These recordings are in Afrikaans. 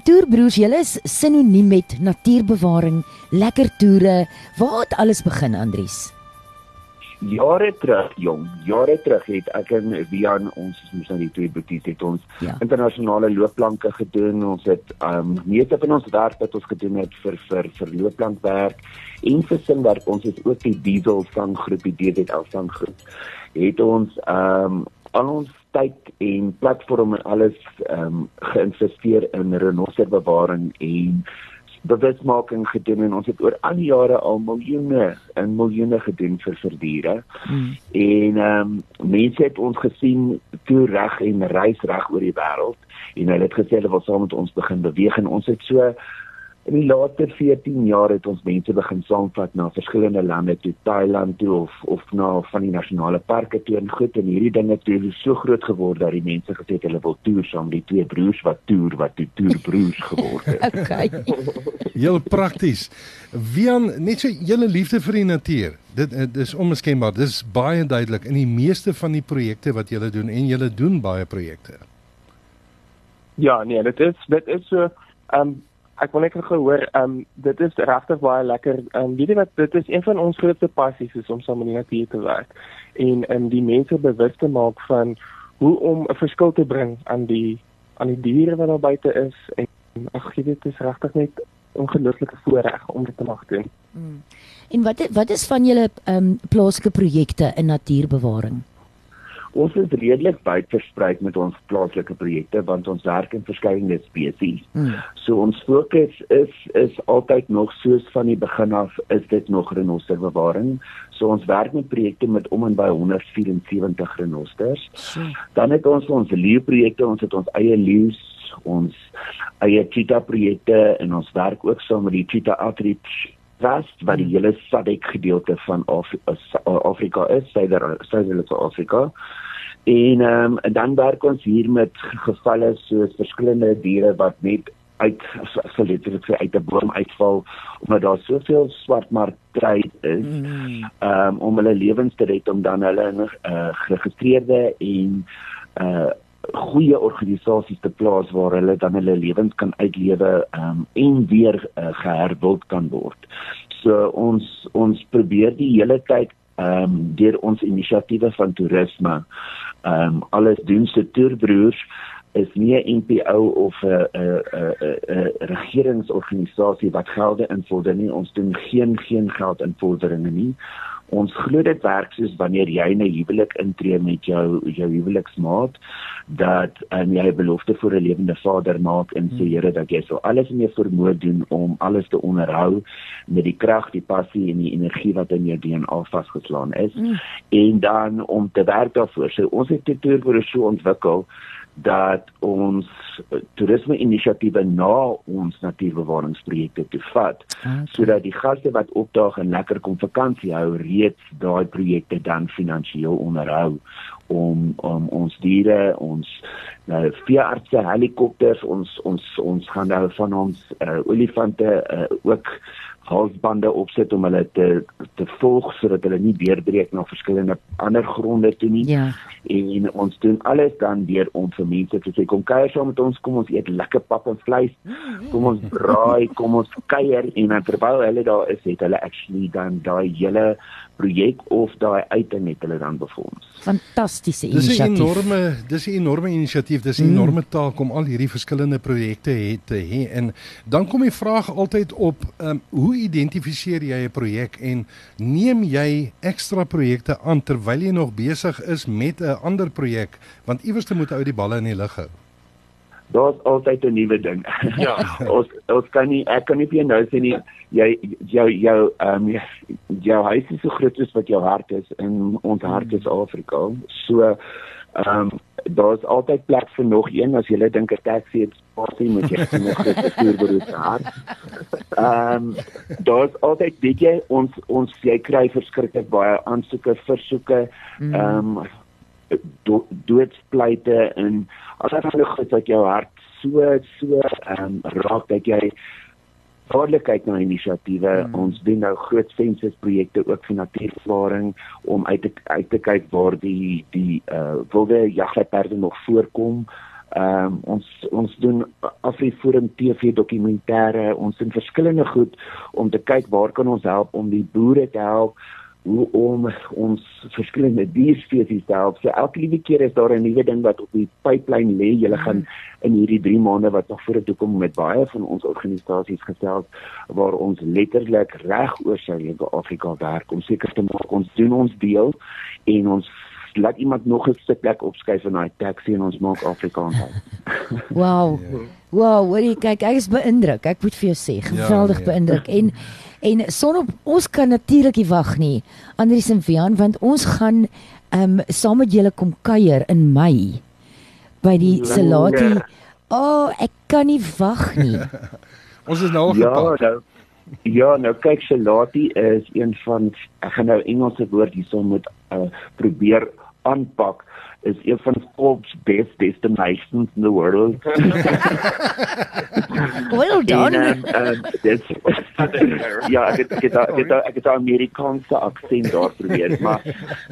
die toerbroers, julle is sinoniem met natuurbewaring, lekker toere. Waar het alles begin, Andries? jare terug jong jare terug het ek en Wian ons ons nou die twee boeties het ons ja. internasionale loopplanke gedoen ons het um meeste van ons werk wat ons gedoen het vir vir vir loopplankwerk en vir sinwerk ons het ook die diesel van groep die DZL van groep het ons um al ons tyd en platform en alles um geïnvesteer in renosterbewaring en bewusmaking gedoen en ons het oor al die jare al miljoene en miljoene gedoen vir verdiere. Hmm. En ehm um, mense het ons gesien toe reg en reis reg oor die wêreld en hulle het gesê hulle wil saam met ons begin beweeg en ons het so In die laaste 14 jaar het ons mense begin saamvat na verskillende lande toe, Thailand toe of of na van die nasionale parke toe en goed en hierdie dinge het so groot geword dat die mense gesê het hulle wil toer saam die twee broers wat toer wat die toerbroers geword het. okay. Heel prakties. Wian, net so julle liefde vir die natuur. Dit dis onmiskenbaar. Dis baie duidelik in die meeste van die projekte wat julle doen en julle doen baie projekte. Ja, nee, dit is dit is so ehm um, ek wil net gehoor, ehm um, dit is regtig baie lekker. Ehm um, weet jy wat, dit is een van ons grootste passies is om saam met die natuur te werk en en die mense bewus te maak van hoe om 'n verskil te bring aan die aan die diere wat daar buite is en ag jy dit is regtig net ongelooflike voorreg om dit te mag doen. Mm. En wat wat is van julle ehm um, plaaslike projekte in natuurbewaring? Ons is redelik wyd versprei met ons plaaslike projekte want ons werk in verskeie spesies. Hmm. So ons fokus is is altyd nog soos van die begin af is dit nog renosterbewaring. So ons werk met projekte met om en by 174 renosters. Hmm. Dan het ons ons leeu projekte, ons het ons eie leeu's, ons eie cheetah projekte en ons werk ook saam met die cheetah outreach Trust wat die hmm. hele SADC gedeelte van Af Afrika is, Suidelike Afrika. En ehm um, dan werk ons hier met gevalle soos verskillende diere wat net uit sal letterlik sê uit 'n boom uitval omdat daar soveel swartmarktryd is hmm. ehm um, om hulle lewens te red om dan hulle uh, geregistreerde en uh goeie organisasies te plaas waar hulle dan hulle lewens kan uitlewe um, en weer uh, geherwild kan word. So ons ons probeer die hele tyd ehm um, deur ons inisiatiewe van toerisme ehm um, alles doen se toerbroers is nie 'n NPO of 'n 'n 'n 'n regeringsorganisasie wat gelde invorder nie. Ons doen geen geen geld invorderinge nie ons glo dit werk soos wanneer jy in 'n huwelik intree met jou jou huweliksmaat dat um, jy 'n belofte vir 'n lewende vader maak en sê Here dat jy sal alles in jou vermoë doen om alles te onderhou met die krag, die passie en die energie wat in jou DNA vasgeslaan is mm. en dan om te werk daarvoor. So ons het dit toe vir so ontwikkel dat ons toerisme inisiatiewe na ons natuurbewaringsprojekte te vat okay. sodat die gaste wat opdaag en lekker kom vakansie hou reeds daai projekte dan finansiëel onderhou om om ons diere ons nou veeartse helikopters ons ons ons gaan nou van ons uh, olifante uh, ook halsbande opsit om hulle te te volg sodat hulle nie deurbreek na verskillende ander gronde toe nie. Ja. En, en ons doen alles dan deur om vir mense te sê kom kuier saam met ons, kom ons eet lekker pap en vleis. Kom ons braai, kom ons kuier en terwyl hulle daar is, het hulle actually dan daai hele projek of daai uiting het hulle dan befonds. Fantastiese inisiatief. Dis 'n enorme dis 'n enorme inisiatief. Dis 'n mm. enorme taak om al hierdie verskillende projekte te hê en dan kom die vraag altyd op, um, hoe identifiseer jy 'n projek en neem jy ekstra projekte aan terwyl jy nog besig is met 'n ander projek want iewers moet ou die balle in die lug hou daar's altyd 'n nuwe ding. Ja, ons ons kan nie ek kan nie vir jou nou sê nie jy jou jou ehm um, jou huis is so groot soos wat jou hart is en ons hart is Afrika. So ehm um, daar's altyd plek vir nog een as jy dink 'n taxi het spasie moet jy nog 'n vervoerberoep hê. Ehm daar's altyd weet jy ons ons jy kry verskriklik baie aansoeke, versoeke mm. ehm um, do, doodspleite en as jy van goed dat jou hart so so ehm um, raak dat jy dadelik kyk na inisiatiewe. Hmm. ons doen nou groot sensus projekte ook vir natuurbewaring om uit te uit te kyk waar die die uh wilde jagluiperde nog voorkom. Ehm um, ons ons doen Afriforum TV dokumentêre, ons doen verskillende goed om te kyk waar kan ons help om die boere te help hoe om ons verskillende dierspesies te help. So elke liewe keer is daar 'n nuwe ding wat op die pipeline lê. Jy gaan in hierdie 3 maande wat nog voor toe kom met baie van ons organisasies gesels waar ons letterlik reg oor Suid-Afrika werk om seker te maak ons doen ons deel en ons laat iemand nog 'n stuk plek opskuif in daai taxi en ons maak Afrikaans uit. wow. Wow, wat ek kyk, ek is beïndruk. Ek moet vir jou sê, geweldig ja, ja. beïndruk. En en sonop ons kan natuurlik nie wag nie. Andries en Vian, want ons gaan ehm um, saam met julle kom kuier in Mei by die Salati. O, oh, ek kan nie wag nie. ons is nou ja, gepak. Nou, ja, nou kyk Salati is een van ek gaan nou Engelse woord hierso moet uh, probeer aanpak is een van Forbes best destinations in the world. well done. En, um, um, this, ja, ek het ek het ek het ek het Amerikaanse aksent daar probeer, maar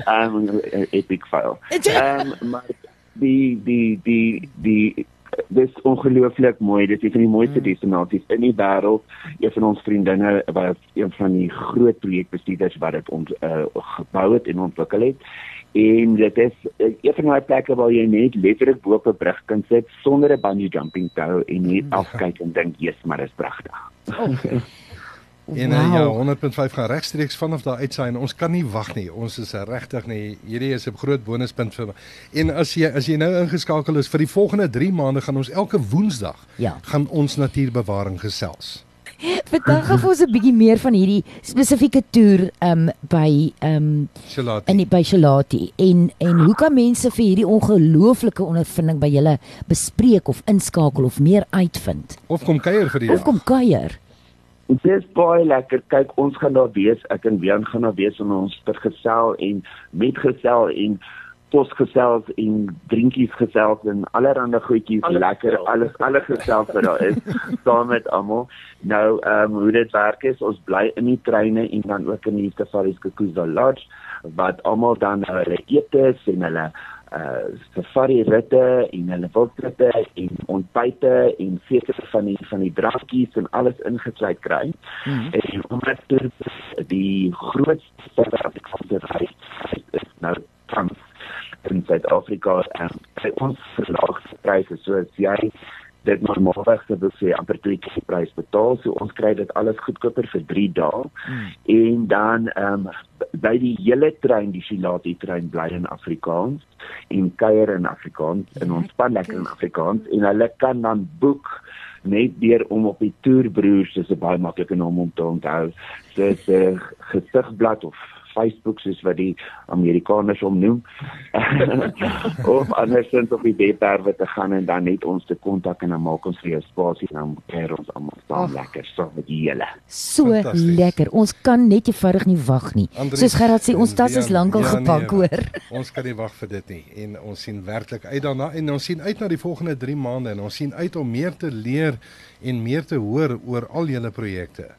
um epic fail. Um maar die die die die dis ongelooflik mooi. Dit is een van die mooiste mm. destinaties in die wêreld. Een van ons vriendinne wat een van die groot projekbestuurders wat dit ons uh, gebou het en ontwikkel het. En dit is uh, een van daai plekke waar jy net letterlik bo op 'n brug kan sit sonder 'n bungee jumping tow en net mm. afkyk en dink, "Jesus, maar dis pragtig." Okay. En wow. ja, 100.5 gaan regstreeks vanaf daar uitsaai en ons kan nie wag nie. Ons is regtig nie. Hierdie is 'n groot bonuspunt vir my. En as jy as jy nou ingeskakel is vir die volgende 3 maande gaan ons elke Woensdag ja. gaan ons natuurbewaring gesels. Vandag gaan ons 'n bietjie meer van hierdie spesifieke toer um by um Shalati. In by Shalati. En en hoe kan mense vir hierdie ongelooflike ondervinding by julle bespreek of inskakel of meer uitvind? Of kom kuier vir die of kom kuier. Dit is baie lekker. Kyk, ons gaan daar wees. Ek en Wian gaan daar wees om ons te gesel en met gesel en pos gesels en drinkies gesels en allerlei goedjies alles lekker gesel. alles alles gesels wat daar is saam met almal. Nou ehm um, hoe dit werk is, ons bly in die treine en dan ook in die Safaris Kukuza Lodge wat almal dan hulle etes en hulle uh safari ritte en hulle wildritte en ontbyte en seker van die van die drankies en alles ingesluit kry. Mm -hmm. En omdat dit die grootste Suid-Afrikaanse reis is nou van in Suid-Afrika en sy ons verlaagde pryse soos jy dit normaalweg sou wil sê amper twee keer die prys betaal. So ons kry dit alles goedkoper vir 3 dae. Hmm. En dan ehm um, by die hele trein, die Silati trein bly in Afrikaans en kuier in Afrikaans en ons span lekker in Afrikaans en hulle kan dan boek net deur om op die toerbroers dis 'n baie maklike naam om te onthou. Dis 'n gesigblad of Facebook soos wat die Amerikaners hom noem. of andersins op die webwerwe te gaan en dan net ons te kontak en dan maak ons vir jou spasie en dan kuier ons almal saam lekker saam met julle. So lekker. Ons kan net eenvoudig nie wag nie. Andries, soos Gerard sê, ons tas is lankal ja, gepak nee, hoor. ons kan nie wag vir dit nie en ons sien werklik uit daarna en ons sien uit na die volgende 3 maande en ons sien uit om meer te leer en meer te hoor oor al julle projekte.